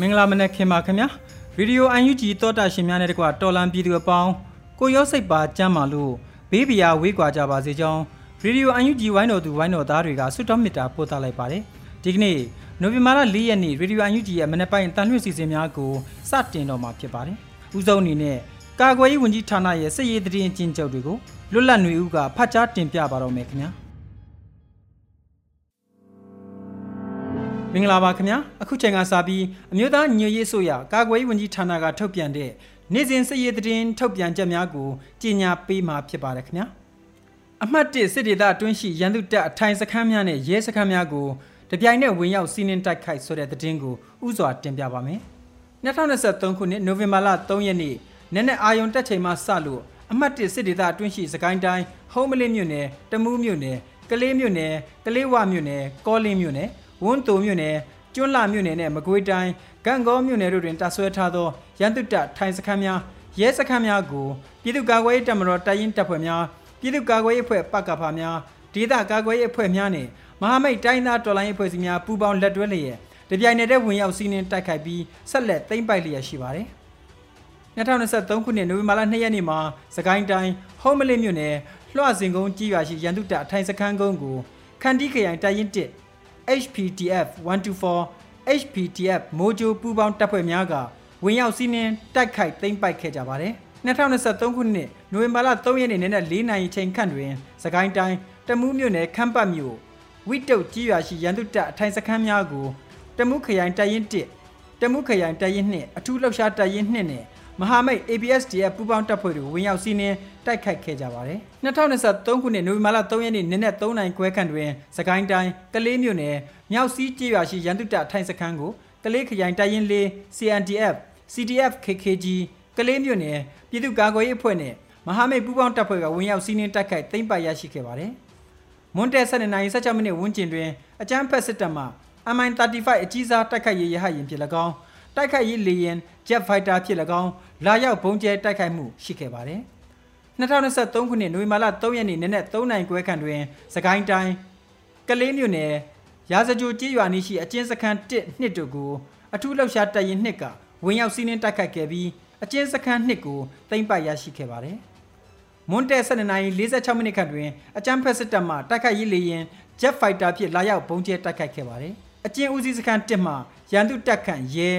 မင်္ဂလာမနက်ခင်ပါခင်ဗျာဗီဒီယိုအန်ယူဂျီတောတာရှင်များနဲ့တကွာတော်လန်ပြည်သူအပေါင်းကိုရောစိတ်ပါကြမ်းပါလို့ဘေးပီယာဝေးကွာကြပါစေကြောင်းဗီဒီယိုအန်ယူဂျီဝိုင်းတော်သူဝိုင်းတော်သားတွေကဆွတ်တော်မေတ္တာပို့သလိုက်ပါတယ်ဒီကနေ့နိုဝင်ဘာလ၄ရက်နေ့ဗီဒီယိုအန်ယူဂျီရဲ့မနက်ပိုင်းတန်လွှင့်စီစဉ်များကိုစတင်တော့မှာဖြစ်ပါတယ်ဦးဆုံးအနေနဲ့ကာကွယ်ရေးဝန်ကြီးဌာနရဲ့စစ်ရေးတရင်ကျင်းချုပ်တွေကိုလွတ်လပ်နေဦးကဖတ်ကြားတင်ပြပါတော့မယ်ခင်ဗျာ မင်္ဂလာပါခင်ဗျာအခုချိန်ကစပြီးအမျိုးသားညီညွတ်ရေးဆိုရကာကွယ်ရေးဝန်ကြီးဌာနကထုတ်ပြန်တဲ့နေ့စဉ်စစ်ရေးသတင်းထုတ်ပြန်ချက်များကိုကြီးညာပေးမှာဖြစ်ပါတယ်ခင်ဗျာအမှတ်၁စစ်ဒေသအတွင်းရှိရန်သူတပ်အထိုင်စခန်းများနဲ့ရဲစခန်းများကိုတပြိုင်နက်ဝင်ရောက်စီးနင်းတိုက်ခိုက်ဆိုတဲ့သတင်းကိုဥစွာတင်ပြပါမယ်2023ခုနှစ်နိုဝင်ဘာလ3ရက်နေ့နက်နက်အာယုံတက်ချိန်မှစလို့အမှတ်၁စစ်ဒေသအတွင်းရှိစကိုင်းတိုင်းဟုံးမလင်းမြို့နယ်တမူးမြို့နယ်ကလေးမြို့နယ်ကလေးဝမြို့နယ်ကောလင်းမြို့နယ် ဝန်းတုံမြို့နယ်ကျွန်းလာမြို့နယ်နဲ့မကွေးတိုင်းဂန့်ဂေါမြို့နယ်တို့တွင်တပ်ဆွဲထားသောရန်သူတပ်ထိုင်စခန်းများရဲစခန်းများကိုပြည်သူ့ကာကွယ်ရေးတပ်မတော်တိုင်းရင်းတပ်ဖွဲ့များပြည်သူ့ကာကွယ်ရေးအဖွဲ့ပကဖာများဒေသကာကွယ်ရေးအဖွဲ့များနဲ့မဟာမိတ်တိုင်းသားတော်လှန်ရေးအဖွဲ့အစည်းများပူးပေါင်းလက်တွဲလျက်တပြိုင်နက်တည်းဝင်ရောက်စီးနင်းတိုက်ခိုက်ပြီးဆက်လက်သိမ်းပိုက်လျက်ရှိပါတယ်2023ခုနှစ်နိုဝင်ဘာလ2ရက်နေ့မှာစကိုင်းတိုင်းဟုံးမလင်းမြို့နယ်လွှစင်ကုန်းကြီးရွာရှိရန်သူတပ်အထိုင်စခန်းကုန်းကိုခန္တီခရိုင်တိုင်းရင်း1 HPTF 124 HPTF မိုဂျိုပူးပေါင်းတပ်ဖွဲ့များကဝင်ရောက်စီးနင်းတိုက်ခိုက်သိမ်းပိုက်ခဲ့ကြပါတယ်2023ခုနှစ်နိုဝင်ဘာလ3ရက်နေ့နေ့နဲ့4နာရီချိန်ခန့်တွင်စကိုင်းတိုင်းတမူးမြို့နယ်ခမ်းပတ်မြို့ဝိတုတ်ကြီးရွာရှိရန်သူတပ်အထိုင်စခန်းများကိုတမူးခရိုင်တပ်ရင်း1တမူးခရိုင်တပ်ရင်း2အထူးလှုပ်ရှားတပ်ရင်း2နဲ့ မဟာမိတ် ABSDF ပူးပေါင်းတပ်ဖွဲ့တွေဝင်ရောက်စီးနင်းတိုက်ခိုက်ခဲ့ကြပါတယ်။2023ခုနှစ်နိုဝင်ဘာလ3ရက်နေ့နနက်3နိုင်ခွဲခန့်တွင်စကိုင်းတိုင်းကလေးမြို့နယ်မြောက်စီးကျေးရွာရှိရန်သူတပ်ထိုင်စခန်းကိုကလေးခရိုင်တိုင်းရင်းလေး CNDF CDF KKG ကလေးမြို့နယ်ပြည်သူ့ကာကွယ်ရေးအဖွဲ့နဲ့မဟာမိတ်ပူးပေါင်းတပ်ဖွဲ့ကဝင်ရောက်စီးနင်းတိုက်ခိုက်သိမ်းပိုက်ရရှိခဲ့ပါတယ်။မွန်တဲ7နိုင်16မိနစ်ဝန်းကျင်တွင်အကြမ်းဖက်စစ်တပ်မှ MI35 အကြီးစားတိုက်ခိုက်ရေးရဟတ်ယာဉ်ဖြစ်၎င်းတိုက်ခိုက်ရေးလေယာဉ် Jet Fighter ဖြစ်၎င်းလာရောက်ဘုံကျဲတိုက်ခိုက်မှုရှိခဲ့ပါတယ်။2023ခုနှစ်နိုဝင်ဘာလ3ရက်နေ့နနက်3နိုင်ခွဲခန့်တွင်စကိုင်းတိုင်းကလေးမြို့နယ်ရာဇကြိုကြေးရွာနီးရှိအကျဉ်းစခန်း1နှစ်တို့ကိုအထူးလှုပ်ရှားတပ်ရင်းနှစ်ကဝင်ရောက်စီးနင်းတိုက်ခိုက်ခဲ့ပြီးအကျဉ်းစခန်းနှစ်ကိုသိမ်းပိုက်ရရှိခဲ့ပါတယ်။မွန်တဲ7နိုင်46မိနစ်ခန့်တွင်အကြမ်းဖက်စစ်တပ်မှတိုက်ခိုက်ရေးလေယာဉ် Jet Fighter ဖြင့်လာရောက်ဘုံကျဲတိုက်ခိုက်ခဲ့ပါတယ်။အကျဉ်းဦးစီးစခန်း1မှရန်သူတပ်ခန့်ရဲ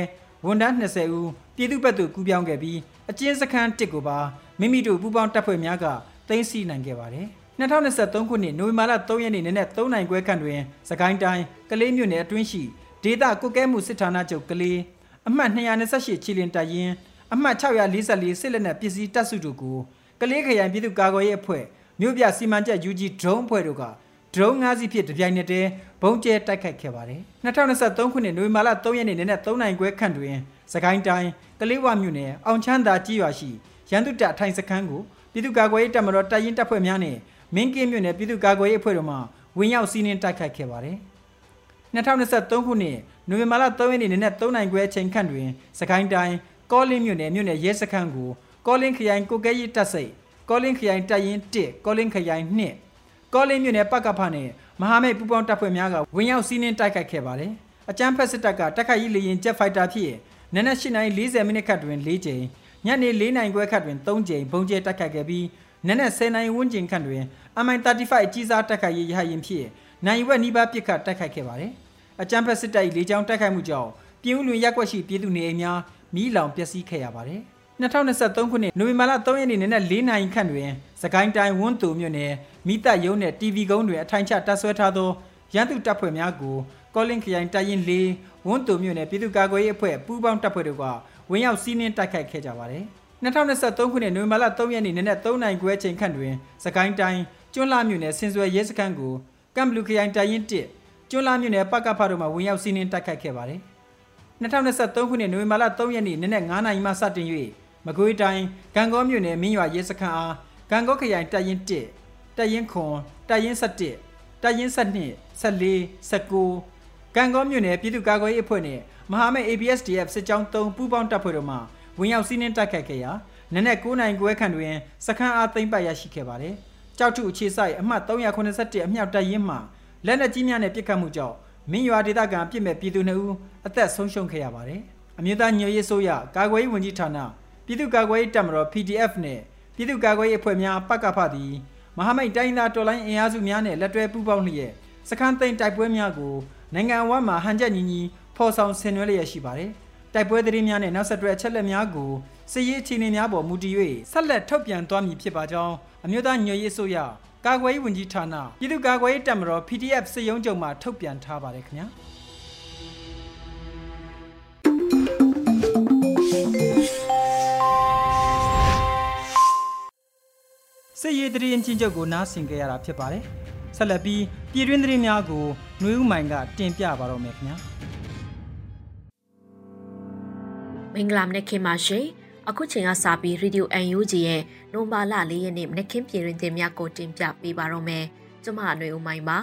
ဝန်ထမ်း20ဦးပြည်သူ့ဘက်သို့ကူးပြောင်းခဲ့ပြီးအကျဉ်းစခန်း1ကိုပါမိမိတို့ပူးပေါင်းတပ်ဖွဲ့များကသိမ်းဆည်းနိုင်ခဲ့ပါတယ်2023ခုနှစ်နိုဝင်ဘာလ3ရက်နေ့နနက်3နိုင်ခွဲခန့်တွင်စကိုင်းတိုင်းကလေးမြို့နယ်အတွင်းရှိဒေသကုတ်ကဲမှုစစ်ဌာနချုပ်ကလေးအမှတ်228ချီလင်တပ်ရင်းအမှတ်644စစ်လက်နက်ပစ္စည်းတပ်စုတို့ကိုကလေးခရိုင်ပြည်သူ့ကာကွယ်ရေးအဖွဲ့မြို့ပြစီမံချက် UG drone အဖွဲ့တို့က ဒရုန်း၅စီးဖြင့်တပြိုင်နက်တည်းဘုံကျဲတိုက်ခိုက်ခဲ့ပါတယ်2023ခုနှစ်နိုဝင်ဘာလ3ရက်နေ့နနက်3နိုင်ခွဲခန့်တွင်စကိုင်းတိုင်းကလေးဝမြို့နယ်အောင်ချမ်းသာကြီးရွာရှိရန်သူတပ်ထိုင်စခန်းကိုပြည်သူ့ကာကွယ်ရေးတပ်မတော်တပ်ရင်းတပ်ဖွဲ့များနဲ့မင်းကင်းမြို့နယ်ပြည်သူ့ကာကွယ်ရေးအဖွဲ့တို့မှဝင်ရောက်စီးနင်းတိုက်ခိုက်ခဲ့ပါတယ်2023ခုနှစ်နိုဝင်ဘာလ3ရက်နေ့နနက်3နိုင်ခွဲအချိန်ခန့်တွင်စကိုင်းတိုင်းကောလင်းမြို့နယ်မြို့နယ်ရဲစခန်းကိုကောလင်းခရိုင်ကိုကဲရီတပ်စိတ်ကောလင်းခရိုင်တပ်ရင်း1ကောလင်းခရိုင်2 ကောလင်းမြို့နယ်ပကဖနဲ့မဟာမိတ်ပူးပေါင်းတပ်ဖွဲ့များကဝင်ရောက်စီးနင်းတိုက်ခိုက်ခဲ့ပါတယ်။အကြမ်းဖက်စစ်တပ်ကတက်ခိုက်ရေးလေရင်ဂျက်ဖိုက်တာဖြင့်နနက်၈နာရီ40မိနစ်ခန့်တွင်၄ကြိမ်ညနေ၄နာရီခွဲခန့်တွင်၃ကြိမ်ဘုံကျဲတိုက်ခိုက်ခဲ့ပြီးနနက်10နာရီဝန်းကျင်ခန့်တွင် MI35 အကြီးစားတိုက်ခိုက်ရေးရဟရင်ဖြင့်နိုင်ဝက်နီးပါးပစ်ခတ်တိုက်ခိုက်ခဲ့ပါတယ်။အကြမ်းဖက်စစ်တပ်၏လေကြောင်းတိုက်ခိုက်မှုကြောင့်ပြင်းဦးလွင်ရက်ွက်ရှိပြည်သူနေအိမ်များမိလောင်ပျက်စီးခဲ့ရပါတယ်။ 2023ခုနှစ်နိုဝင်ဘာလ3ရက်နေ့နနက်4နာရီခန့်တွင်စကိုင်းတိုင်းဝန်းတူမြို့နယ်မိသက်ရုံးနှင့် TV ကုန်းတွင်အထိုင်ချတပ်ဆွဲထားသောရန်သူတပ်ဖွဲ့များကိုကောလင်းခရိုင်တပ်ရင်း၄ဝန်းတူမြို့နယ်ပြည်သူ့ကာကွယ်ရေးအဖွဲ့ပူးပေါင်းတပ်ဖွဲ့တို့ကဝင်ရောက်စီးနင်းတိုက်ခိုက်ခဲ့ကြပါတယ်။2023ခုနှစ်နိုဝင်ဘာလ3ရက်နေ့နနက်3နာရီခွဲချိန်ခန့်တွင်စကိုင်းတိုင်းကျွန်းလာမြို့နယ်ဆင်စွယ်ရဲစခန်းကိုကမ်ဘလူခရိုင်တပ်ရင်း1ကျွန်းလာမြို့နယ်ပကဖတို့မှဝင်ရောက်စီးနင်းတိုက်ခိုက်ခဲ့ပါတယ်။2023ခုနှစ်နိုဝင်ဘာလ3ရက်နေ့နနက်9နာရီမှစတင်၍ မကွေးတိုင်းဂံကောမြို့နယ်မင်းရွာရဲစခန်းအားဂံကောခရိုင်တပ်ရင်း1တပ်ရင်းခွန်တပ်ရင်း7တပ်ရင်း7 14 19ကံကောမြို့နယ်ပြည်သူ့ကာကွယ်ရေးအဖွဲ့နဲ့မဟာမိတ် ABSDF စစ်ကြောင်း3ပူးပေါင်းတပ်ဖွဲ့တို့မှဝင်ရောက်စီးနင်းတိုက်ခိုက်ခဲ့ရာနနက်9နိုင်ခွဲခန့်တွင်စခန်းအားသိမ်းပိုက်ရရှိခဲ့ပါတယ်။ကြောက်ထုအခြေစိုက်အမှတ်381အမြောက်တပ်ရင်းမှလက်နက်ကြီးများနဲ့ပစ်ခတ်မှုကြောင့်မင်းရွာဒေသခံပြစ်မဲ့ပြည်သူ2ဦးအသက်ဆုံးရှုံးခဲ့ရပါတယ်။အမျိုးသားညွေရေးဆိုရကာကွယ်ရေးဝန်ကြီးဌာန ပြည်သူ့ကာကွယ်ရေးတပ်မတော် PDF နဲ့ပြည်သူ့ကာကွယ်ရေးအဖွဲ့များပကဖသည်မဟာမိတ်တိုင်းသားတော်လိုင်းအင်အားစုများနဲ့လက်တွဲပူးပေါင်းလျက်စခန်းသိမ်းတိုက်ပွဲများကိုနိုင်ငံအဝန်းမှာဟန်ချက်ညီညီဖော်ဆောင်ဆင်နွှဲလျက်ရှိပါတယ်။တိုက်ပွဲသတင်းများနဲ့နောက်ဆက်တွဲအချက်လက်များကိုစစ်ရေးအခြေအနေများပေါ်မူတည်၍ဆက်လက်ထုတ်ပြန်သွားမည်ဖြစ်ပါကြောင်းအမျိုးသားညွေရေးဆိုရကာကွယ်ရေးဝန်ကြီးဌာနပြည်သူ့ကာကွယ်ရေးတပ်မတော် PDF စစ်ရုံးချုပ်မှထုတ်ပြန်ထားပါတယ်ခင်ဗျာ စစ်ရေးတရင်ချင်းချုပ်ကိုနားဆင်ကြရတာဖြစ်ပါတယ်ဆက်လက်ပြီးပြည်တွင်းသတင်းများကိုနှွေဦးမိုင်ကတင်ပြပါတော့မယ်ခင်ဗျာမင်္ဂလာမနက်ခင်းပါရှင်အခုချိန်ကစပြီး Radio UNG ရဲ့နိုမာလ၄ရက်နေ့မနက်ခင်းပြည်တွင်တင်များကိုတင်ပြပေးပါတော့မယ်ကျွန်မအနှွေဦးမိုင်ပါ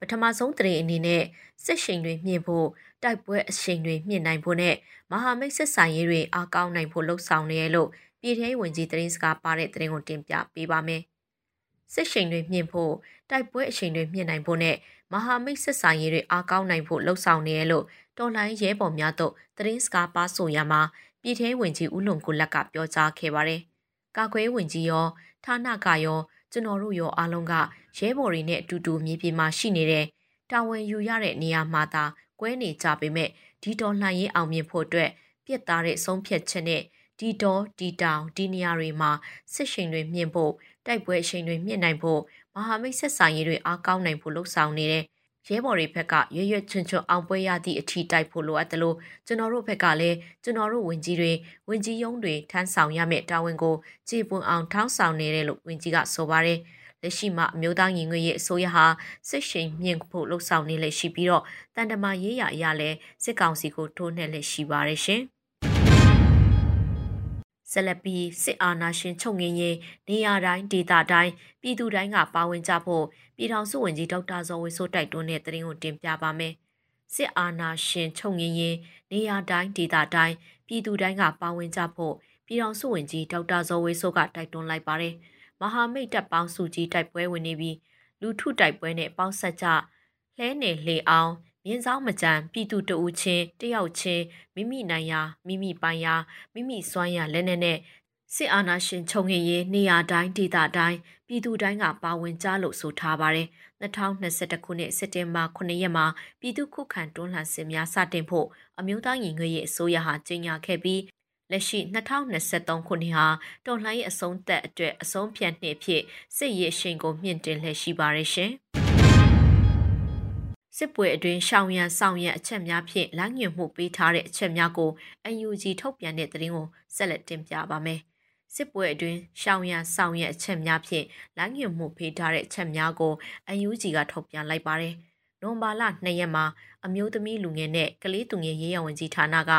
ပထမဆုံးသတင်းအနေနဲ့စစ်ရှိန်တွေမြင့်ဖို့တိုက်ပွဲအရှိန်တွေမြင့်နိုင်ဖို့နဲ့မဟာမိတ်ဆက်ဆံရေးတွေအားကောင်းနိုင်ဖို့လှုံ့ဆော်နေရလို့ ပြည်ထောင်ဝင်ကြီးသတင်းစကားပါတဲ့သတင်းကိုတင်ပြပေးပါမယ်စစ်ရှိန်တွေမြင့်ဖို့တိုက်ပွဲအရှိန်တွေမြင့်နိုင်ဖို့နဲ့မဟာမိတ်ဆက်ဆံရေးတွေအားကောင်းနိုင်ဖို့လှုံ့ဆော်နေရလို့တော်လိုင်းရဲဘော်များတို့သတင်းစကားပါဆိုရမှာပြည်ထဲဝင်ကြီးဦးလုံကိုလက်ကပြောကြားခဲ့ပါတယ်။ကာကွယ်ဝင်ကြီးရောဌာနကရောကျွန်တော်တို့ရောအားလုံးကရဲဘော်တွေနဲ့အတူတူမြေပြင်မှာရှိနေတဲ့တာဝန်ယူရတဲ့နေရာမှာသာကွဲနေကြပေမဲ့ဒီတော်လှန်ရေးအောင်မြင်ဖို့အတွက်ပြစ်သားတဲ့ဆုံးဖြတ်ချက်နဲ့ ဒီတော်ဒီတောင်ဒီနေရာတွေမှာစစ်ရှိန်တွေမြင့်ဖို့တိုက်ပွဲရှိန်တွေမြင့်နိုင်ဖို့မဟာမိတ်ဆက်ဆံရေးတွေအားကောင်းနိုင်ဖို့လှုံ့ဆော်နေတဲ့ရဲဘော်တွေဘက်ကရွရွချွန်ချွန်အောင်ပွဲရသည့်အထီးတိုက်ဖို့လိုအပ်တယ်လို့ကျွန်တော်တို့ဘက်ကလည်းကျွန်တော်တို့ဝင်ကြီးတွေဝင်ကြီးရုံးတွေထမ်းဆောင်ရမယ့်တာဝန်ကိုကြည်ပွန်အောင်ထောင်းဆောင်နေတယ်လို့ဝင်ကြီးကဆိုပါတယ်လက်ရှိမှာအမျိုးသားညီညွတ်ရေးအစိုးရဟာစစ်ရှိန်မြင့်ဖို့လှုံ့ဆော်နေလက်ရှိပြီးတော့တန်တမာရေးရအရာလဲစစ်ကောင်စီကိုထိုးနှက်လက်ရှိပါတယ်ရှင်။ ဆက်လက်ပြီးစစ်အာဏာရှင်ချုပ်ငင်းရေးနေရာတိုင်းဒေသတိုင်းပြည်သူတိုင်းကပါဝင်ကြဖို့ပြည်ထောင်စုဝန်ကြီးဒေါက်တာဇော်ဝေဆိုးတိုက်တွန်းတဲ့သတင်းကိုတင်ပြပါမယ်။စစ်အာဏာရှင်ချုပ်ငင်းရေးနေရာတိုင်းဒေသတိုင်းပြည်သူတိုင်းကပါဝင်ကြဖို့ပြည်ထောင်စုဝန်ကြီးဒေါက်တာဇော်ဝေဆိုးကတိုက်တွန်းလိုက်ပါတယ်။မဟာမိတ်တပ်ပေါင်းစုကြီးတိုက်ပွဲဝင်နေပြီးလူထုတိုက်ပွဲနဲ့ပေါင်းဆက်ကြလဲနေလေအောင် မြင်းဆောင်မကြံပြည်သူတဦးချင်းတယောက်ချင်းမိမိနိုင်ရာမိမိပိုင်ရာမိမိစွမ်းရာလက်နက်နဲ့စစ်အာဏာရှင်ချုပ်ငင်ရေးနေရာတိုင်းဒေသတိုင်းပြည်သူတိုင်းကပါဝင်ကြလို့ဆိုထားပါတယ်2021ခုနှစ်စက်တင်ဘာ9ရက်မှာပြည်သူခုခံတွန်းလှန်စစ်များစတင်ဖို့အမျိုးသားညီညွတ်ရေးအစိုးရဟာကြေညာခဲ့ပြီးလက်ရှိ2023ခုနှစ်ဟာတော်လှန်ရေးအဆုံးသက်အတွက်အဆုံးဖြတ်နှစ်ဖြစ်စစ်ရေးအရှိန်ကိုမြင့်တင်လှည့်ရှိပါရရှင်။ စစ်ပွဲအတွင်းရှောင်ရံဆောင်ရံအချက်များဖြင့်လမ်းညွှန်မှုပေးထားတဲ့အချက်များကို UNG ထုတ်ပြန်တဲ့သတင်းကိုဆက်လက်တင်ပြပါမယ်။စစ်ပွဲအတွင်းရှောင်ရံဆောင်ရံအချက်များဖြင့်လမ်းညွှန်မှုပေးထားတဲ့အချက်များကို UNG ကထုတ်ပြန်လိုက်ပါတယ်။နိုဘာလ2ရက်မှာအမျိုးသမီးလူငယ်နဲ့ကလေးသူငယ်ရေးရဝန်ကြီးဌာနက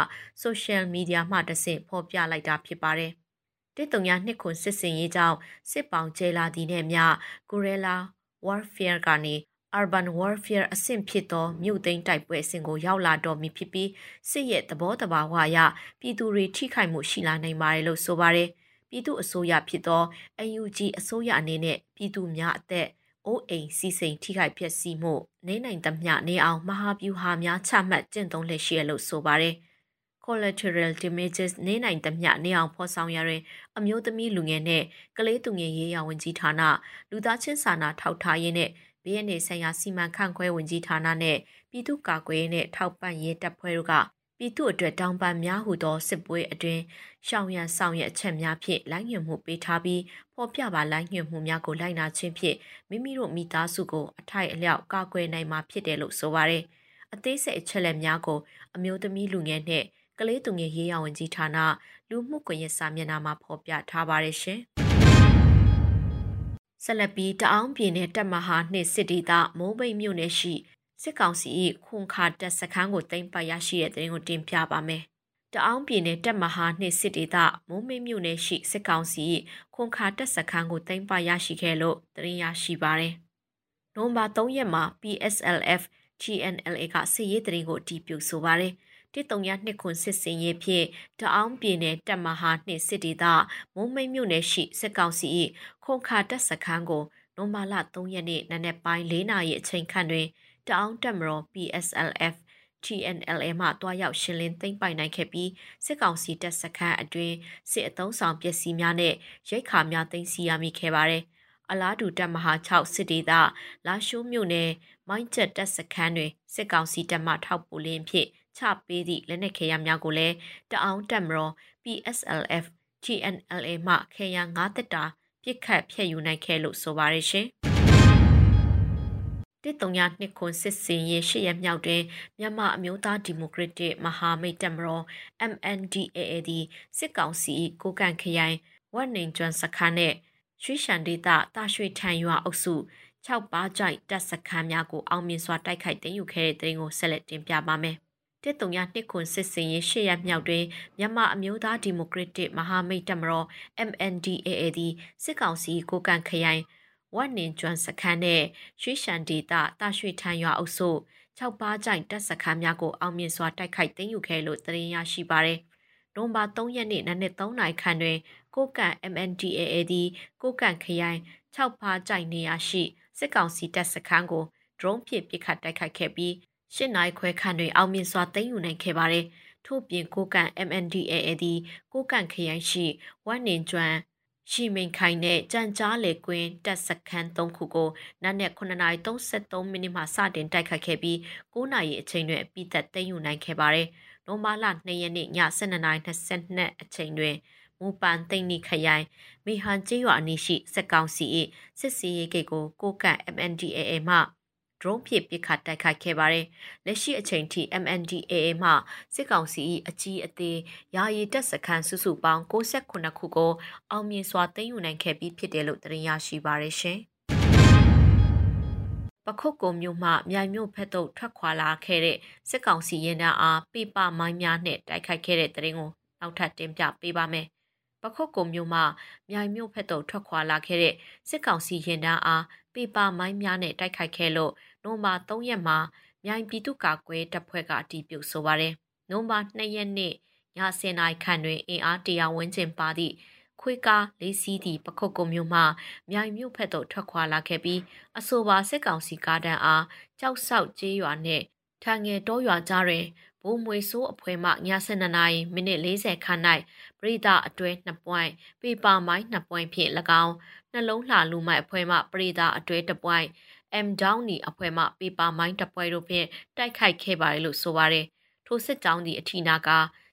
social media မှတဆင့်ဖော်ပြလိုက်တာဖြစ်ပါတယ်။တစ်တုံညာနှစ်ခွန်စစ်စင်ရေးကြောင့်စစ်ပောင်ကျဲလာသည်နဲ့မြ Gorilla Warfare ကနေ urban warfare အဆင့်ဖြစ်သောမြို့သိမ်းတိုက်ပွဲအဆင့်ကိုရောက်လာတော့မည်ဖြစ်ပြီးစစ်ရဲ့သဘောတဘာဝအရပြည်သူတွေထိခိုက်မှုရှိလာနိုင်ပါတယ်လို့ဆိုပါတယ်။ပြည်သူအစိုးရဖြစ်သော UNG အစိုးရအနေနဲ့ပြည်သူများအသက်အိုးအိမ်စီစိန်ထိခိုက်ပျက်စီးမှုနေနိုင်သမျှနေအောင်မဟာဗျူဟာများချမှတ်ကျင့်သုံးလက်ရှိရလို့ဆိုပါတယ်။ collateral damages နေနိုင်သမျှနေအောင်ဖော်ဆောင်ရတွင်အမျိုးသမီးလူငယ်နဲ့ကလေးသူငယ်ရေးရာဝန်ကြီးဌာနလူသားချင်းစာနာထောက်ထားရေးနဲ့ ဘေးရန်ဆိုင်ရာစီမံခန့်ခွဲဝန်ကြီးဌာနနဲ့ပြည်သူ့ကာကွယ်ရေးနဲ့ထောက်ပံ့ရေးတပ်ဖွဲ့တို့ကပြည်သူအတွက်တောင်းပန်များဟုသောစစ်ပွဲအတွင်းရှောင်ရန်ဆောင်ရအချက်များဖြင့်လိုင်းညွှန်မှုပေးထားပြီးဖော်ပြပါလိုင်းညွှန်မှုများကိုလိုက်နာခြင်းဖြင့်မိမိတို့မိသားစုကိုအထိုက်အလျောက်ကာကွယ်နိုင်မှာဖြစ်တယ်လို့ဆိုပါရယ်အသေးစိတ်အချက်လက်များကိုအမျိုးသမီးလူငယ်နဲ့ကလေးသူငယ်ရေးရာဝန်ကြီးဌာနလူမှုကွန်ရက်စာမျက်နှာမှာဖော်ပြထားပါတယ်ရှင် ဆက်လက်ပြီးတအောင်ပြည်နယ်တပ်မဟာနှင့်စစ်ဒေသမိုးမိတ်မြို့နယ်ရှိစစ်ကောင်စီ၏ခွန်ခါတပ်စခန်းကိုတင်ပတ်ရရှိတဲ့တဲ့ရင်ကိုတင်ပြပါမယ်။တအောင်ပြည်နယ်တပ်မဟာနှင့်စစ်ဒေသမိုးမိတ်မြို့နယ်ရှိစစ်ကောင်စီ၏ခွန်ခါတပ်စခန်းကိုတင်ပတ်ရရှိခဲ့လို့တင်ရရှိပါတယ်။နိုဝင်ဘာ3ရက်မှာ PSLF GNLA ကစစ်ရေးတရင်ကိုအတည်ပြုဆိုပါတယ်။ တစ်တုံရနှစ်ခွန်စစ်စင်ရေးဖြင့်တအောင်ပြည်နယ်တပ်မဟာနှင့်စစ်ဒေသမုံမိတ်မြို့နယ်ရှိစစ်ကောင်စီ၏ခုံခါတပ်စခန်းကိုနိုမာလာ3ရက်နေ့နနက်ပိုင်း4နာရီအချိန်ခန့်တွင်တအောင်တပ်မတော် PSLF TNLA မှတွားရောက်ရှင်းလင်းသိမ်းပိုက်နိုင်ခဲ့ပြီးစစ်ကောင်စီတပ်စခန်းအတွင်းစစ်အုံဆောင်ပစ္စည်းများနဲ့ရိတ်ခါများသိမ်းဆည်းရမိခဲ့ပါတယ်။အလားတူတပ်မဟာ6စစ်ဒေသလာရှိုးမြို့နယ်မိုင်းချက်တပ်စခန်းတွင်စစ်ကောင်စီတပ်မှထောက်ပိုလင်းဖြင့် ချပေးသည့်လက်နက်ခဲယမ်းများကိုလည်းတအောင်တပ်မတော် PSLF GNLA မှခဲယမ်း9တက်တာပြစ်ခတ်ဖျက်ယူနိုင်ခဲ့လို့ဆိုပါရရှင်တစ်တုံရနှစ်ခွန်စစ်စင်ရဲ့ရှေ့ရမြောက်တွင်မြန်မာအမျိုးသားဒီမိုကရက်တစ်မဟာမိတ်တပ်မတော် MNDAA သည်စစ်ကောင်စီကိုကန်ခရိုင်ဝတ်နေကျွမ်းစခန်းနဲ့ရွှေရှန်ဒေသတာရွှေထန်ရွာအုပ်စု6ပါးကြိုက်တပ်စခန်းများကိုအောင်မြင်စွာတိုက်ခိုက်သိမ်းယူခဲ့တဲ့တဲ့ရင်ကိုဆက်လက်တင်ပြပါမယ် တစ်တုံရနှစ်ခွန်စစ်စင်ရေးရှေ့ရမြောက်တွင်မြန်မာအမျိုးသားဒီမိုကရက်တစ်မဟာမိတ်တပ်မတော် MNDAA သည်စစ်ကောင်စီကိုကန်ခရိုင်ဝတ်နင်ကျွမ်းစခန်းနဲ့ရွှေရှန်ဒေတာတာရွှေထန်ရွာအုပ်စု6ပါးကြိုင်တပ်စခန်းများကိုအောင်မြင်စွာတိုက်ခိုက်သိမ်းယူခဲ့လို့သတင်းရရှိပါရယ်။နိုဘာ3ရက်နေ့နနက်3နာရီခန့်တွင်ကိုကန် MNDAA သည်ကိုကန်ခရိုင်6ပါးကြိုင်နေရာရှိစစ်ကောင်စီတပ်စခန်းကို drone ဖြင့်ပစ်ခတ်တိုက်ခိုက်ခဲ့ပြီး ရှစ်နိုင်ခွဲခန့်တွင်အောင်မြင်စွာသိမ်းယူနိုင်ခဲ့ပါတယ်။ထို့ပြင်ကိုကန် MNDAA သည်ကိုကန်ခရိုင်ရှိဝမ်နင်ကျွမ်းရှိမိန်ခိုင်နဲ့ကြံကြားလေကွင်းတက်စခန်း3ခုကိုနက်နက်9:33မိနစ်မှစတင်တိုက်ခတ်ခဲ့ပြီး9နာရီအချိန်တွင်အပိသက်သိမ်းယူနိုင်ခဲ့ပါတယ်။နိုမာလာ2ရက်နေ့ည12:22အချိန်တွင်မူပန်သိမ့်နိခရိုင်မေဟန်ကျေးရွာအနီးရှိစက်ကောင်စီ၏စစ်စီရေးဂိတ်ကိုကိုကန့် MNDAA မှ drone ဖြင့်ပစ်ခတ်တိုက်ခိုက်ခဲ့ပါတယ်။လက်ရှိအချိန်ထိ MNDAA မှစစ်ကောင်စီအကြီးအသေးယာယီတပ်စခန်းစုစုပေါင်း69ခုကိုအောင်မြင်စွာသိမ်းယူနိုင်ခဲ့ပြီးဖြစ်တယ်လို့သတင်းရရှိပါရရှင်။ပခုတ်ကုံမြို့မှမြိုင်မြို့ဖက်သို့ထွက်ခွာလာခဲ့တဲ့စစ်ကောင်စီရင်သားအားပြပမိုင်းများနဲ့တိုက်ခိုက်ခဲ့တဲ့တရင်ကိုနောက်ထပ်တင်ပြပေးပါမယ်။ပခုတ်ကုံမြို့မှမြိုင်မြို့ဖက်သို့ထွက်ခွာလာခဲ့တဲ့စစ်ကောင်စီရင်သားအားပြပမိုင်းများနဲ့တိုက်ခိုက်ခဲ့လို့ နိုမာ3ရက်မှာမြိုင်ပြည်သူ့ကာကွယ်တပ်ဖွဲ့ကအတီးပြုတ်ဆိုပါတယ်။နိုမာ2ရက်နေ့ည10:00နာရီခန့်တွင်အင်အားတရာဝန်းကျင်ပါသည့်ခွေးကားလေးစီးသည့်ပခုတ်ကုံမြို့မှမြိုင်မြို့ဖက်သို့ထွက်ခွာလာခဲ့ပြီးအဆိုပါစစ်ကောင်စီကားတန်းအားကြောက်ဆောက်ကျေးရွာနှင့်ထန်ငယ်တောရွာကြားတွင်ဘိုးမွေဆိုးအဖွဲမှည7နာရီမိနစ်40ခန့်၌ပရိသအတွဲ2ပွိုင်းပေပါမိုင်း2ပွိုင်းဖြင့်၎င်းနှလုံးလှလူမိုက်အဖွဲမှပရိသအတွဲ2ပွိုင်း M Downey အဖွဲ့မှပေပါမိုင်းတပွဲတို့ဖြင့်တိုက်ခိုက်ခဲ့ပါတယ်လို့ဆိုပါတယ်။ထိုစစ်ကြောင်းသည့်အထီနာက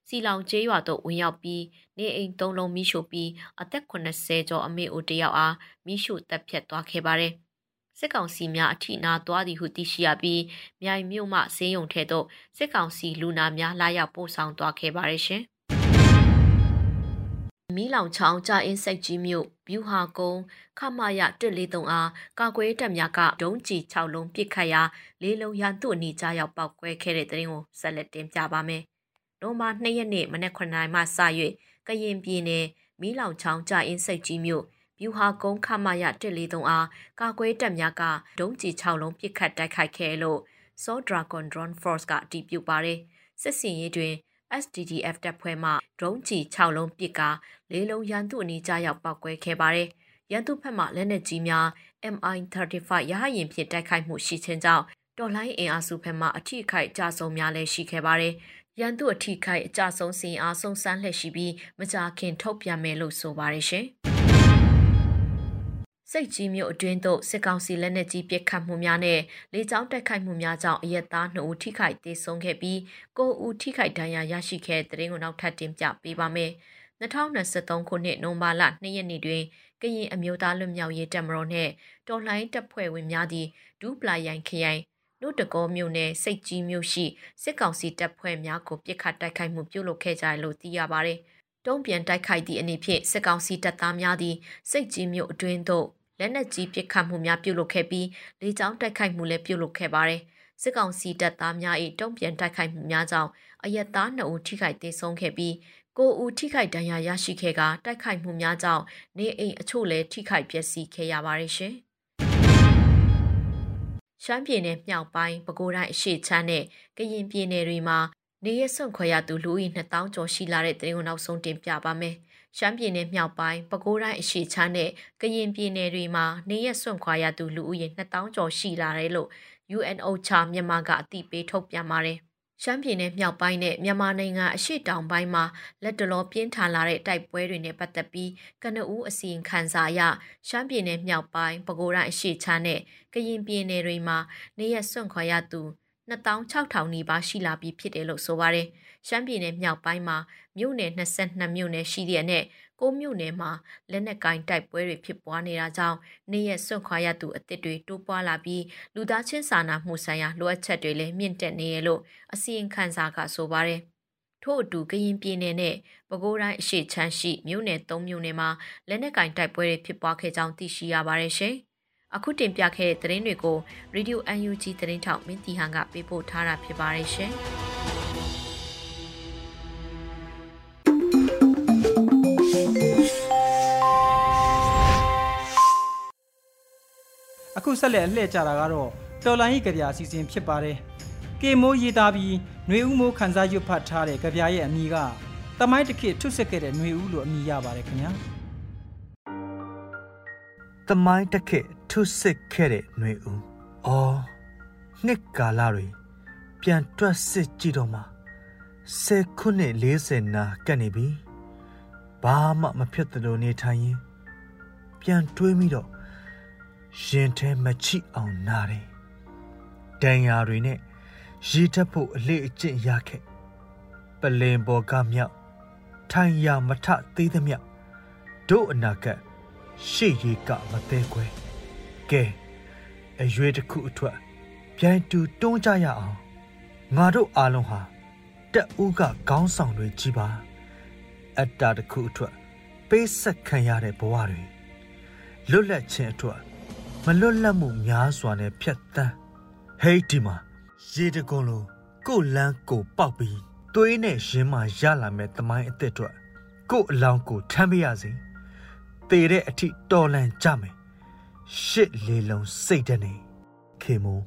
စီလောင်ကျေးရွာသို့ဝင်ရောက်ပြီးနေအိမ်သုံးလုံးမိရှို့ပြီးအသက်80ကျော်အမေအိုတယောက်အားမိရှို့တပ်ဖြတ်သွားခဲ့ပါတယ်။စစ်ကောင်စီများအထီနာသွားသည်ဟုသိရှိရပြီးမြိုင်မြို့မှဈေးရုံထဲသို့စစ်ကောင်စီလူနာများလာရောက်ပို့ဆောင်သွားခဲ့ပါတယ်ရှင်။ မီးလောင်ချောင်းကြာအင်းစိတ်ကြီးမြို့ဗျူဟာကုန်းခမရ143အားကာကွယ်တပ်များကဒုံးကျည်6လုံးပစ်ခတ်ရာလေးလုံးရန်သူ့အနီးကြားရောက်ပောက်ကွဲခဲ့တဲ့တဲ့ရင်ကိုဆက်လက်တင်ပြပါမယ်။နိုမာ2ရက်နေ့မနက်9:00နာရီမှစ၍ကရင်ပြည်နယ်မီးလောင်ချောင်းကြာအင်းစိတ်ကြီးမြို့ဗျူဟာကုန်းခမရ143အားကာကွယ်တပ်များကဒုံးကျည်6လုံးပစ်ခတ်တိုက်ခိုက်ခဲ့လို့ Saw Dragon Drone Force ကအတည်ပြုပါတယ်။စစ်စင်ရေးတွင် SDDF တပ်ဖွဲ့မှ drone ကြီး6လုံးပစ်ကာလေးလုံးရန်သူအနီးကြားရောက်ပောက်ကွဲခဲ့ပါတယ်။ရန်သူဘက်မှလက်နက်ကြီးများ MI35 ရဟရင်ဖြင့်တိုက်ခိုက်မှုရှိခြင်းကြောင့်တော်လိုင်းအင်အားစုဘက်မှအထိအခိုက်ကြဆုံးများလည်းရှိခဲ့ပါတယ်ရန်သူအထိခိုက်အကြဆုံးစီအားဆုံးစမ်းလှည့်ရှိပြီးမကြာခင်ထုတ်ပြန်မယ်လို့ဆိုပါတယ်ရှင်။ စိတ်ကြီးမြို့အတွင်းသို့စစ်ကောင်စီလက်နက်ကြီးပစ်ခတ်မှုများနဲ့လေကြောင်းတိုက်ခိုက်မှုများကြောင့်အရက်သား2ဦးထိခိုက်ဒေဆုံးခဲ့ပြီး9ဦးထိခိုက်ဒဏ်ရာရရှိခဲ့တဲ့တဲ့ရင်ကိုနောက်ထပ်တင်ပြပေးပါမယ်။2023ခုနှစ်နိုဝင်ဘာလ2ရက်နေ့တွင်ကရင်အမျိုးသားလွတ်မြောက်ရေးတပ်မတော်နှင့်တော်လှန်ရေးတပ်ဖွဲ့ဝင်များသည်ဒူးပလာရိုင်ခရိုင်နှုတ်တကောမြို့နယ်စိတ်ကြီးမြို့ရှိစစ်ကောင်စီတပ်ဖွဲ့များကိုပစ်ခတ်တိုက်ခိုက်မှုပြုလုပ်ခဲ့ကြတယ်လို့သိရပါတယ်။ တုံးပြန်တိုက်ခိုက်သည့်အနေဖြင့်စစ်ကောင်စီတပ်သားများသည်စိတ်ကြီးမြို့အတွင်းသို့လက်နက်ကြီးပစ်ခတ်မှုများပြုလုပ်ခဲ့ပြီးလေကြောင်းတိုက်ခိုက်မှုလည်းပြုလုပ်ခဲ့ပါတယ်။စစ်ကောင်စီတပ်သားများ၏တုံ့ပြန်တိုက်ခိုက်မှုများကြောင့်အရက်သား2ဦးထိခိုက်ဒေဆုံးခဲ့ပြီးကိုဦးထိခိုက်ဒဏ်ရာရရှိခဲ့ကတိုက်ခိုက်မှုများကြောင့်နေအိမ်အချို့လည်းထိခိုက်ပျက်စီးခဲ့ရပါတယ်ရှင်။ရှမ်းပြည်နယ်မြောက်ပိုင်းပဲခူးတိုင်းအရှေ့ချမ်းနဲ့ကရင်ပြည်နယ်တွေမှာ နေရဆွန့်ခွာရသူလူဦးရေ2000ကျော်ရှိလာတဲ့သတင်းကိုနောက်ဆုံးတင်ပြပါမယ်။ရှမ်းပြည်နယ်မြောက်ပိုင်းပဲခူးတိုင်းအရှေ့ချမ်းနဲ့ကရင်ပြည်နယ်တွေမှာနေရဆွန့်ခွာရသူလူဦးရေ2000ကျော်ရှိလာတယ်လို့ UNOCHA မြန်မာကအသိပေးထုတ်ပြန်ပါတယ်။ရှမ်းပြည်နယ်မြောက်ပိုင်းနဲ့မြန်မာနိုင်ငံအရှေ့တောင်ပိုင်းမှာလက်တလောပြင်းထန်လာတဲ့တိုက်ပွဲတွေနဲ့ပတ်သက်ပြီးကနဦးအစီရင်ခံစာအရရှမ်းပြည်နယ်မြောက်ပိုင်းပဲခူးတိုင်းအရှေ့ချမ်းနဲ့ကရင်ပြည်နယ်တွေမှာနေရစွန့်ခွာရသူ 26,000နီးပါးရှိလာပြီးဖြစ်တယ်လို့ဆိုပါတယ်။ရှမ်းပြည်နယ်မြောက်ပိုင်းမှာမြို့နယ်22မြို့နယ်ရှိတဲ့အနက်ကိုမြို့နယ်မှာလက်နက်ကင်တိုက်ပွဲတွေဖြစ်ပွားနေတာကြောင့်နေရစွန့်ခွာရသူအသစ်တွေတိုးပွားလာပြီးလူသားချင်းစာနာမှုဆိုင်ရာလိုအပ်ချက်တွေလည်းမြင့်တက်နေရလို့အစီရင်ခံစာကဆိုပါတယ်။ထို့အတူကရင်ပြည်နယ်နဲ့ပဲခူးတိုင်းအရှေ့ချမ်းရှိမြို့နယ်၃မြို့နယ်မှာလက်နက်ကင်တိုက်ပွဲတွေဖြစ်ပွားခဲ့ကြောင်းသိရှိရပါတယ်ရှင်။ အခုတင်ပြခဲ့တဲ့သတင်းတွေကို Radio UNG သတင်းထောက်မင်းတီဟန်ကပေးပို့ထားတာဖြစ်ပါတယ်ရှင်။အခုဆက်လက်လှည့်ကြတာကတော့တော်လိုင်းကြီးကြပြအစီအစဉ်ဖြစ်ပါတယ်။ကေမိုးရေးသားပြီးຫນွေဦးမိုးခန်းစားရွတ်ဖတ်ထားတဲ့ကြပြရဲ့အမည်ကတမိုင်းတစ်ခေတ်ထွတ်ဆက်ခဲ့တဲ့ຫນွေဦးလို့အမည်ရပါတယ်ခင်ဗျာ။တမိုင်းတစ်ခေတ် ထွတ်ဆက်ခဲ့တဲ့ຫນွေဦး။အော်နှစ်ကာလတွေပြန်တွက်စစ်ကြည့်တော့မှဆယ်ခုနှစ်40နာကတ်နေပြီ။ဘာမှမဖြစ်သလိုနေထိုင်ရင်ပြန်တွေးမိတော့ရင်ထဲမချိအောင်နာတယ်။ဒဏ်ရာတွေနဲ့ရေထပ်ဖို့အလေအကျင့်ရခဲ့။ပလင်ပေါ်ကမြောက်ထိုင်ရမထသေးသမျှတို့အနာကရှေ့ရီကမသေးခွဲ။ ကဲအရွေတစ်ခုအထွတ်ပြိုင်တူတွန်းကြရအောင်ငါတို့အားလုံးဟာတက်ဦးကခေါင်းဆောင်တွေကြီးပါအတ္တတစ်ခုအထွတ်ပေးဆက်ခံရတဲ့ဘဝတွေလွတ်လပ်ခြင်းအထွတ်မလွတ်လပ်မှုများစွာနဲ့ဖြတ်တန်းဟေးဒီမှာရေတကုံလိုကိုလန်းကိုပေါက်ပြီးသွေးနဲ့ရင်းမှရလာမဲ့တမိုင်းအစ်စ်အတွက်ကိုအလောင်းကိုထမ်းပြရစီတေတဲ့အထိတော်လန်ကြမယ် ရှစ်လေလုံးစိတ်တနေခေမိုး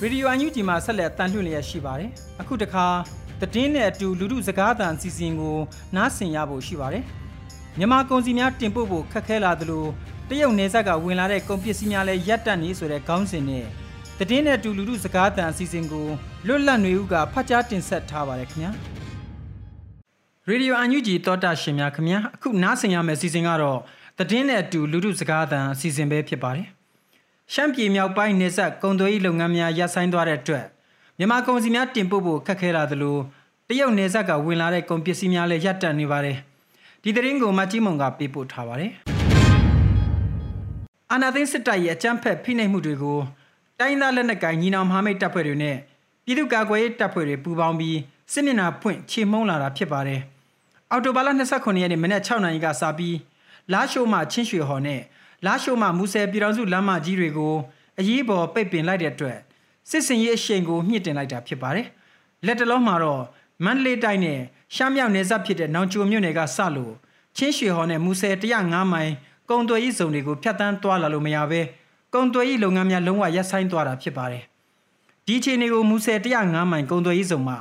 ရေဒီယိုအန်ယူဂျီမှာဆက်လက်တန်လှည့်လျက်ရှိပါတယ်အခုတခါတည်င်းနဲ့အတူလူလူစကားသံအစီအစဉ်ကိုနားဆင်ရဖို့ရှိပါတယ်မြန်မာကုန်စည်များတင်ပို့ဖို့ခက်ခဲလာသလိုတရုတ်နယ်စပ်ကဝင်လာတဲ့ကုန်ပစ္စည်းများလည်းရပ်တန့်နေဆိုတဲ့ခေါင်းစဉ်နဲ့ တည်င်းနဲ့အတူလူလူစကားသံအစီအစဉ်ကိုလွတ်လပ်နေဦးကဖတ်ကြားတင်ဆက်ထားပါတယ်ခင်ဗျာရေဒီယိုအန်ယူဂျီတောတာရှင်များခင်ဗျာအခုနားဆင်ရမယ့်အစီအစဉ်ကတော့တည်င်းနဲ့အတူလူလူစကားသံအစီအစဉ်ပဲဖြစ်ပါတယ်ရှမ်းပြည်မြောက်ပိုင်းနေဆက်ကုန်သွယ်ရေးလုပ်ငန်းများရပ်ဆိုင်းသွားတဲ့အတွက်မြန်မာကုန်စည်များတင်ပို့ဖို့ခက်ခဲလာသလိုတရုတ်နယ်စပ်ကဝင်လာတဲ့ကုန်ပစ္စည်းများလည်းရပ်တန့်နေပါတယ်ဒီသတင်းကိုမကြီးမုံကပေးပို့ထားပါတယ်အာနာသိန်းစစ်တပ်ရဲ့အကြမ်းဖက်ဖိနှိပ်မှုတွေကို တိုင်းသားလက်နက်ကိုင်ညီနောင်မဟာမိတ်တပ်ဖွဲ့တွေနဲ့ပြည်သူ့ကာကွယ်ရေးတပ်ဖွဲ့တွေပူးပေါင်းပြီးစစ်မျက်နှာဖွင့်ချေမှုန်းလာတာဖြစ်ပါတယ်အော်တိုဘာလ29ရက်နေ့မနက်6နာရီကစပြီးလာရှိုးမှချင်းရွှေဟော်နဲ့လာရှိုးမှမူဆယ်ပြည်တော်စုလမ်းမကြီးတွေကိုအရေးပေါ်ပိတ်ပင်လိုက်တဲ့အတွက်စစ်စင်ရေးအရှိန်ကိုမြင့်တင်လိုက်တာဖြစ်ပါတယ်လက်တလုံးမှာတော့မန္တလေးတိုင်းနဲ့ရှမ်းမြောက်နယ်စပ်ဖြစ်တဲ့နောင်ချိုမြို့နယ်ကစလို့ချင်းရွှေဟော်နဲ့မူဆယ်105မိုင်ကုံသွယ်ရေးဇုံတွေကိုဖျက်ဆီးသွားလာလို့မရဘဲ ကုံသွယ်ရေးလုပ်ငန်းများလုံးဝရပ်ဆိုင်းသွားတာဖြစ်ပါတယ်ဒီအခြေအနေကိုမူဆယ်105မိုင်ကုံသွယ်ရေးဇုံမှာ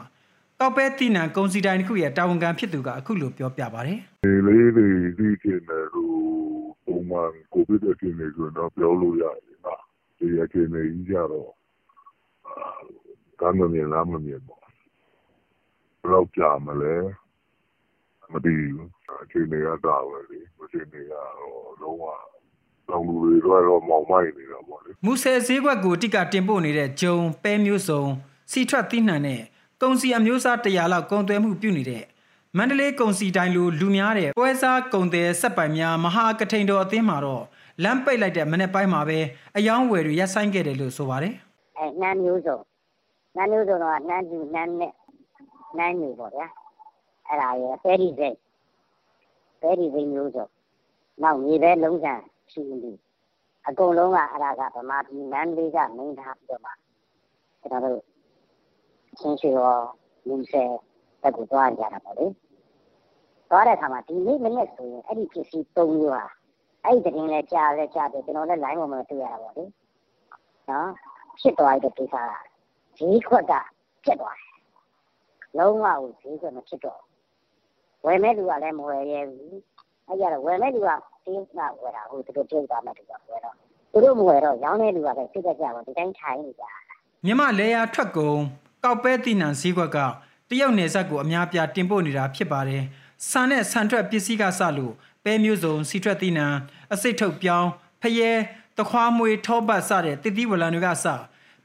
ကောက်ပဲတိနံကုံစီတိုင်းတစ်ခုရဲ့တာဝန်ခံဖြစ်သူကအခုလိုပြောပြပါတယ်။ဒီလေးတွေဒီကျင်တယ်လို့ပုံမှကိုဗစ်အခြေအနေဆိုတော့ပြောလို့ရတယ်နော်ဒီအခြေအနေကြီးကြတော့ကမ်းမမြင်လားမမြင်ပေါ့ဘယ်တော့ကြာမလဲမသိဘူးအခြေအနေကတာပဲလေအခြေအနေကတော့လုံးဝ လောင်လူတွေတော့မောင်မိုက်နေတာပေါ့လေမူဆယ်ဈေးကွက်ကိုတိကတင်ပို့နေတဲ့ဂျုံပဲမျိုးစုံစီထွက်သီးနှံနဲ့ကုံစီအမျိုးအစား100လောက်ကုံသွဲမှုပြုနေတဲ့မန္တလေးကုံစီတိုင်းလိုလူများတဲ့ပွဲစားကုံတယ်ဆက်ပိုင်များမဟာကထိန်တော်အသင်းမှာတော့လမ်းပိတ်လိုက်တဲ့မနေ့ပိုင်းမှာပဲအယောင်းဝယ်တွေရပ်ဆိုင်ခဲ့တယ်လို့ဆိုပါတယ်အဲနှမ်းမျိုးစုံနှမ်းမျိုးစုံတော့နှမ်းကျူနှမ်းနဲ့နှမ်းညူပေါ့ဗျာအဲ့ဒါရဲ့ပဲဒီစိတ်ပဲဒီစိတ်မျိုးစုံနောက်မြေပဲလုံးစံ ရှိနေအကုန်လုံးကအဲ့ဒါကဗမာပြည်နန်းလေးကမင်းထားပြီးတော့မှကျွန်တော်တို့ချင်းချီရောလူဆယ်တက်ကိုသွားကြတာပေါ့လေသွားတဲ့အခါမှာဒီနေ့မနေ့ဆိုရင်အဲ့ဒီပစ္စည်း၃မျိုးဟာအဲ့ဒီတင်လဲကြားလဲကြားတယ်ကျွန်တော်လည်း line ပေါ်မှာတွေ့ရတာပေါ့လေနော်ဖြစ်သွားတဲ့ကိစ္စကဈေးခွက်ကဖြစ်သွားတယ်လုံးဝကိုဈေးခွက်မဖြစ်တော့ဝယ်မဲ့လူကလည်းမဝယ်ရဲဘူးအဲ့ကြတော့ဝယ်မဲ့လူက တင်းကဝယ်တာဟိုသူတို့ပြုတ်သွားမှတူတော့ဝယ်တော့သူတို့မဝယ်တော့ရောင်းတဲ့လူကပဲစိတ်ကြကြပါဒီတိုင်းထိုင်နေကြမြမလဲရထွက်ကုန်ကောက်ပဲတိနံဈေးခွက်ကတရုတ်နယ်စပ်ကိုအများပြားတင်ပို့နေတာဖြစ်ပါတယ်။ဆန်နဲ့ဆန်ထွက်ပစ္စည်းကစလို့ပဲမျိုးစုံစီထွက်တိနံအစိတ်ထုတ်ပြောင်းဖယဲတခွားမွေထောပတ်စတဲ့တစ်သီးဝလံတွေကစ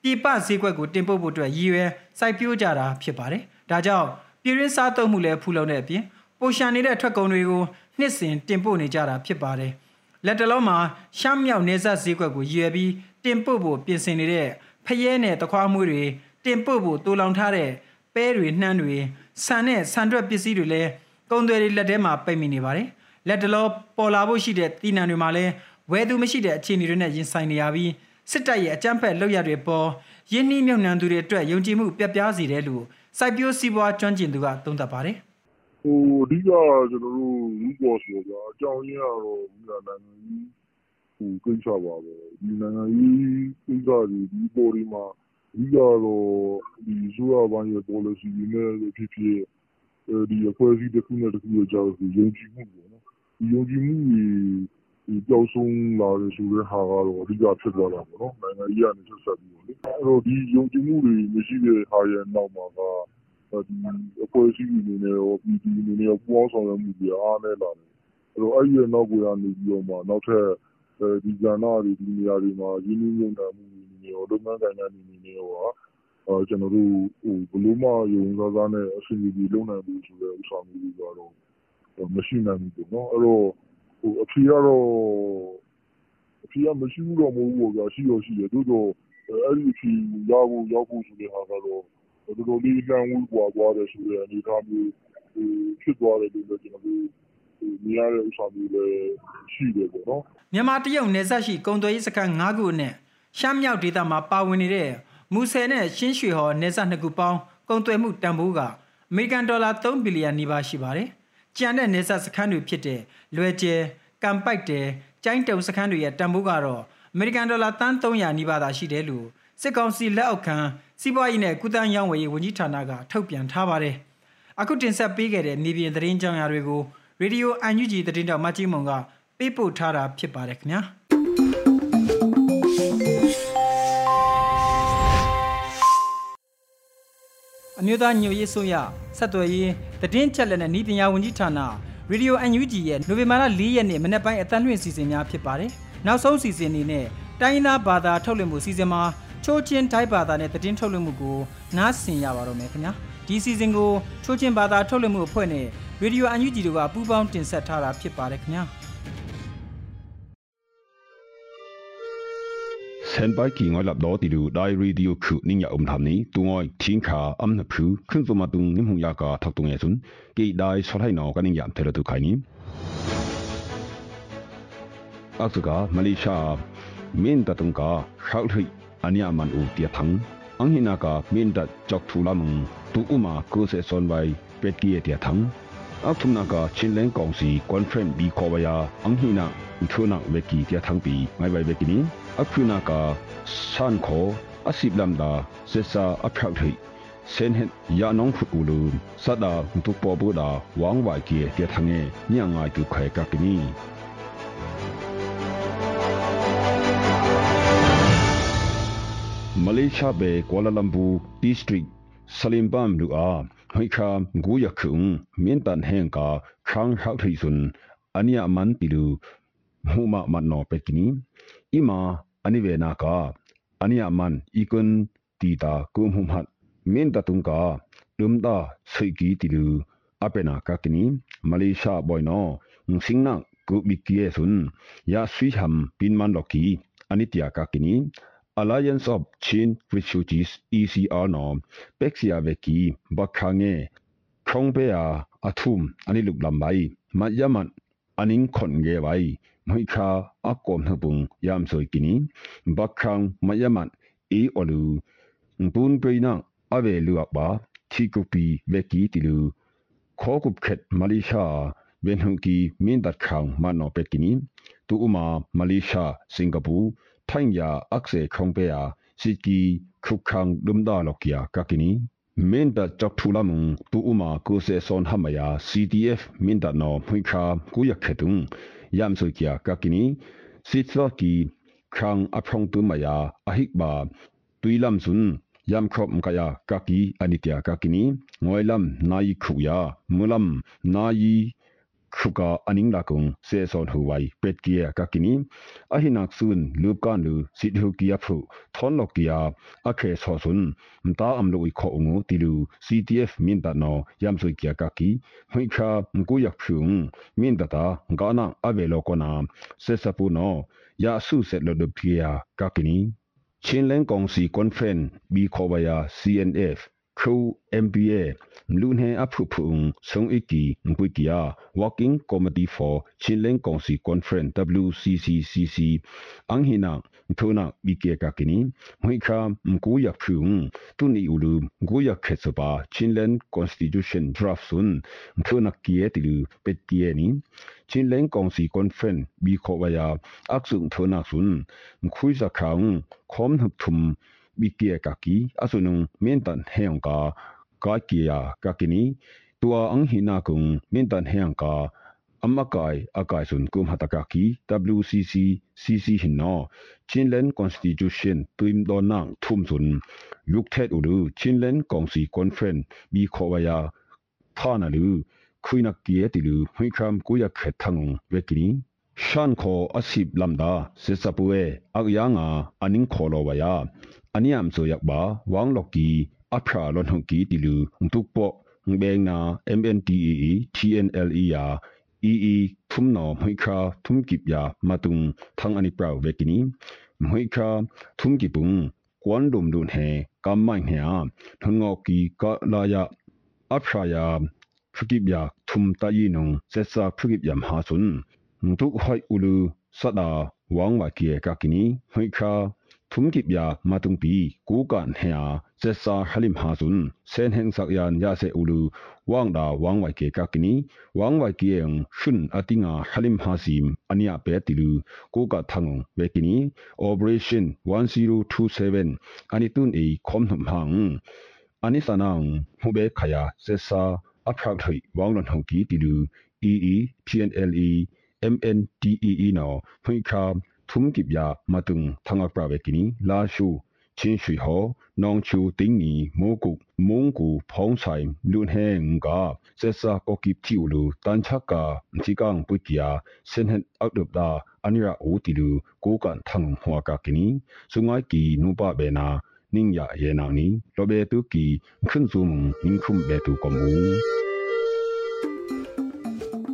ပြပဈေးကွက်ကိုတင်ပို့ဖို့အတွက်ရည်ရွယ်စိုက်ပျိုးကြတာဖြစ်ပါတယ်။ဒါကြောင့်ပြည်ရင်းစားသုံးမှုလည်းဖူလုံတဲ့အပြင်ပိုရှန်နေတဲ့ထွက်ကုန်တွေကိုနှစ်စဉ်တင်ပို့နေကြတာဖြစ်ပါတယ်။လက်တလုံးမှာရှမ်းမြောက်နေဆက်ဈေးကွက်ကိုရည်ရွယ်ပြီးတင်ပို့ဖို့ပြင်ဆင်နေတဲ့ဖယဲနဲ့တခွားမွေတွေတင်ပို့ဖို့တူလောင်ထားတဲ့ပဲတွေနှမ်းတွေဆန်နဲ့ဆန်ထွက်ပစ္စည်းတွေလည်းကုန်သွယ်တွေလက်ထဲမှာပိတ်မိနေပါတယ်။လက်တလုံးပေါ်လာဖို့ရှိတဲ့တည်နံတွေမှာလည်းဝယ်သူမရှိတဲ့အခြေအနေတွေနဲ့ရင်ဆိုင်နေရပြီးစစ်တပ်ရဲ့အကြမ်းဖက်လုပ်ရတွေပေါ်ရင်းနှီးမြုပ်နှံသူတွေအတွက်ယုံကြည်မှုပြတ်ပြားစေတယ်လို့စိုက်ပျိုးစီးပွားကျွမ်းကျင်သူကသုံးသပ်ပါတယ်။ ဟိုအဓိကကျွန်တော်တို့ရူပေါ်ဆိုတော့အကြောင်းရင်းကတော့ဒီနိုင်ငံကြီးဟိုကိစ္စပါပဲဒီနိုင်ငံကြီးကိစ္စတွေဒီပေါ်ဒီမှာအဓိကတော့ဒီဆိုရပိုင်းရဲ့ policy တွေနဲ့ဖြစ်ဖြစ်ဒီအဖွဲ့အစည်းတစ်ခုနဲ့တစ်ခုရဲ့ကြောက်ယုံကြည်မှုပေါ့နော်ဒီယုံကြည်မှုတွေပျောက်ဆုံးလာတယ်ဆိုတဲ့ဟာကတော့အဓိကဖြစ်သွားတာပေါ့နော်နိုင်ငံကြီးကနေဆက်ဆက်ပြီးတော့လေအဲ့တော့ဒီယုံကြည်မှုတွေမရှိတဲ့ဟာရဲ့နောက်မှာကဒီ အဖွဲ့အစည်းတွေအနေနဲ့ရော ပြည်သူအနေနဲ့ရော ပူးပေါင်းဆောင်ရွက်မှုတွေ အားနည်းလာတယ် အဲ့တော့အဲ့ဒီရဲ့ နောက်ကိုရနေပြီးတော့မှ နောက်ထပ် ဒီကဏ္ဍတွေ ဒီနေရာတွေမှာ ရင်းနှီးမြှုပ်နှံမှုတွေနေရော လုပ်ငန်းကိုင်ငန်းတွေနေရောအာကျွန်တော်တို့ဟိုဘလို့မှ ယုံစားစားနဲ့ အဆင်ပြေလုပ်နိုင်ဘူးဆိုတဲ့ဥစ္စာမျိုးတွေကတော့ မရှိနိုင်ဘူးပေါ့နော် အဲ့တော့ဟိုအဖြေကတော့အဖြေကမရှိဘူးတော့ မဟုတ်ဘူးပေါ့ဗျာ ရှိရောရှိတယ် သို့တော့အဲ့ဒီအဖြေရဖို့ ရောက်ဖို့ ဆိုတဲ့ဟာကတော့ တော်တော်လေးလမ်းဝေးကွာသွားတယ်ဆိုတဲ့ အနေအထားမျိုးဟိုဖြစ်သွားတယ်လို့လည်းကျွန်တော်တို့မြင်ရတဲ့ ဥစ္စာမျိုးလည်း ရှိတယ်ပေါ့နော် မြန်မာတရုတ်နယ်စပ်ရှိ ကုံသွယ်ရေးစခန်း ၅ ခုနဲ့ရှမ်းမြောက်ဒေသမှာ ပါဝင်နေတဲ့ မူဆယ်နဲ့ရှင်းရွှေဟော် နယ်စပ်နှစ်ခုပေါင်း ကုန်သွယ်မှုတန်ဖိုးက အမေရိကန်ဒေါ်လာ3ဘီလီယံနီးပါး ရှိပါတယ်။ကြံတဲ့ နယ်စပ်စခန်းတွေဖြစ်တဲ့ လွယ်ကျဲ၊ကံပိုက်တယ်၊ကျိုင်းတုံစခန်းတွေရဲ့ တန်ဖိုးကတော့ အမေရိကန်ဒေါ်လာတန်း300နီးပါးသာရှိတယ်လို့ စစ်ကောင်စီလက်အောက်ခံ စီးပွားရေးနဲ့ကုသရေးဝယ်ရေးဝန်ကြီးဌာနကထုတ်ပြန်ထားပါတယ်။အခုတင်ဆက်ပေးခဲ့တဲ့မြေပြင်သတင်းကြောင်းရာတွေကိုရေဒီယိုအန်ယူဂျီသတင်းတောက်မကြီးမုံကပေးပို့ထားတာဖြစ်ပါတယ်ခင်ဗျာ။အမျိုးသားညွရေးဆိုရဆက်သွယ်ရေးတည်င်းချက်လက်နဲ့ဤပညာဝန်ကြီးဌာနရေဒီယို UNG ရဲ့နိုဝင်ဘာလ4ရက်နေ့မနေ့ပိုင်းအသံလွှင့်စီစဉ်များဖြစ်ပါတယ်။နောက်ဆုံးစီစဉ်အနေနဲ့တိုင်းသားဘာသာထုတ်လွှင့်မှုစီစဉ်မှာ ချိုးချင်းတိုက်ဘာသာနဲ့သတင်းထုတ်လွှင့်မှုကိုနားဆင်ရပါတော့မယ်ခင်ဗျာဒီစီစဉ်ကိုချိုးချင်းဘာသာထုတ်လွှင့်မှုအဖွဲ့နဲ့ရေဒီယိုအန်ယူဂျီတို့ကပူးပေါင်းတင်ဆက်ထားတာဖြစ်ပါတယ်ခင်ဗျာ sen pai ki ngoi lap do ti du dai radio khu ning ya um tham ni tu ngoi thin kha am na phu khun zo ma tung nim hu ya ka thak tung ya sun ki dai so lai no ka ning ya the lo tu khai ni ak ka malaysia min ta tung ka khau thui ania man u tia thang anghina ka min da chok thula mung tu uma ko se son bai pet ki tia thang ak thumna ka chin leng kong si conference bi ko ya anghina uthuna ve ki tia thang pi mai bai ve ki ni ak thuna ka san kho asib lam da se sa aphya thei sen hen ya nong khu lu sada tu po bu da wang wai ki tia thang e nya ngai tu khai ka ki ni မလေးရှားဘဲကွာလာလမ်ပူတီစထရစ်ဆလင်ပမ်လူအာဟိခါဂူယခုံမင်းတန်ဟင်ကာခရန်းဟောက်ထိဆွန်းအနိယမန်ပီလူဟူမမနောပက်ကနီအီမာအနိဝေနာကာအနိယမန်အီကွန်တီတာကုမ်ဟုမတ်မင်းတတုံကာဒုံတာဆွေကီတီလူအပနာကကနီမလေးရှားဘွိုင်နောငစင်းနာကုဘီကီယေဆွန်းယာဆွီဟမ်ပင်မန်လော်ကီအနိတယာကကနီ Alliance of Chin Refugees ECR နော် Pexia Veki Bakhange Khongpea Athum ani luk lambai Mayaman aning khon ge bai moi kha akom hbung yam soi kini Bakhang Mayaman e olu bun preina ave lu ba thikupi veki tilu ခေါကုခက်မလေးရှားเวนฮุกีมินดัดขังมานอเป็กินีตูอุมามาเลเซียสิงคโปร์ไทยยาอักเซคงเปียสิกีคุกขังดุมดาลอกยากากินีမင်ဒจักထူလာမုံတူဥမာကိုဆေဆွန်ဟမယာ CTF မင်ဒနောဖွိ ခါကူယခေတုံယမ်ဆုကီယာကကိနီစစ်သကီခန်းအဖုံတူမယာအဟိကဘာတွီလမ်ဆွန် yam khop mkaya kaki anitya kakini ngoilam nai khuya mulam nai khuka aning lakung se son huwai pet kia kakini ahinak sun lupkan lu sidhu kia phu thon lok kia akhe so sun mta amlo i kho ungu tilu ctf min ta no yam sui kia kaki hui kha mku yak phung min ta ta ngana ave lo kona se sapu no ya su set lo de pia kakini ချင်းလန်းကောင်စီကွန်ဖရင့်ဘီခေါ်ဝယာ CNF ခူ MBA လူနေအဖုဖုံဆုံအကီငွေကီယာ Working Committee for Chinlen Council Conference WCCCC အန်ဟိနာထိုနာဘီကေကကီနီမွိခါမကူယဖုံတူနီဥလူငူယခေစပါ Chinlen Constitution Draft Sun ထိုနာကီယတီလူပက်တီယနီ Chinlen Council Conference ဘီခေါ်ဝယာအခဆုံထိုနာဆွန်ခွိစခေါင်ခေါမ်ဟထုမ် bikia kaki asunung mentan heong ka ka kia kakini tua ang hina kung mentan heong ka amakai akai sun kum hatakaki WCC CC hinno Chinlen Constitution tuim donang thum sun lukthet uru Chinlen Kongsi Conference bi khowaya thana lu khuinak kie tilu huikram kuya khethang wekini ရှန်ခိုအစိဘလမ်ဒါစေစပွေအကယာငါအနင်းခိုလိုဝယာ อันยามโซยักบาวังลอกีอัพราลอนฮงกีติลูงตุกปอกงเบงนา MNTAE TNLE ยา EE ทุมนอมวยคราทุมกิบยามาตุงทังอันิปราวเวกินีมวยคราทุมกิบุงกวนดุมดุนแหกำไม่เหียทนงอกีก็ลายาอัพรายาพฤกิบยาทุมตายีนงเซซาพฤกิบยามหาสุนทุกหอยอุลูสดาวังวาเกียกากินีมวยครา ตุงปีกูกันเฮียเจสาฮัลิมฮาซุนเซนเฮงสักยานยาเซอูลูวางดาวางไวเกกักนีวางไวเกียงชุนอติงาฮัลิมฮาซิมอันยาเปติลูกูกะทังเวกินี operation 1027อันนี้ตุนเอคอมหุมหังอันนี้สนางฮูเบขยาเจสาอัพรักถอยวางลนหงกีติลู EE PNLE MNDEE นอဖိခါทุมกิบยามาตุงทังอักปราเวกินีลาชูชินชุยหอนองชูติงนีโม ထုံကိဗျာမတုံသငါပရဝေကိနီလာရှုချင်းရွှေဟောနောင်ချူတင်းနီမိုးကုမုံကူဖောင်းဆိုင်လွန်ဟဲငကဆက်စာကောကိတီလူတန်ချကတိကန်ပုတ်ကီယာစင်ဟန်အောက်ဒပ်ဒါအနိရာအိုတီလူကိုကန်ထန်ဟွာကကိနီစုငိုင်းကီနုပဘေနာနင်းရယေနာနီလောဘေတုကီခွန်းဇုံနင်းခုမ်ဘေတုကမူ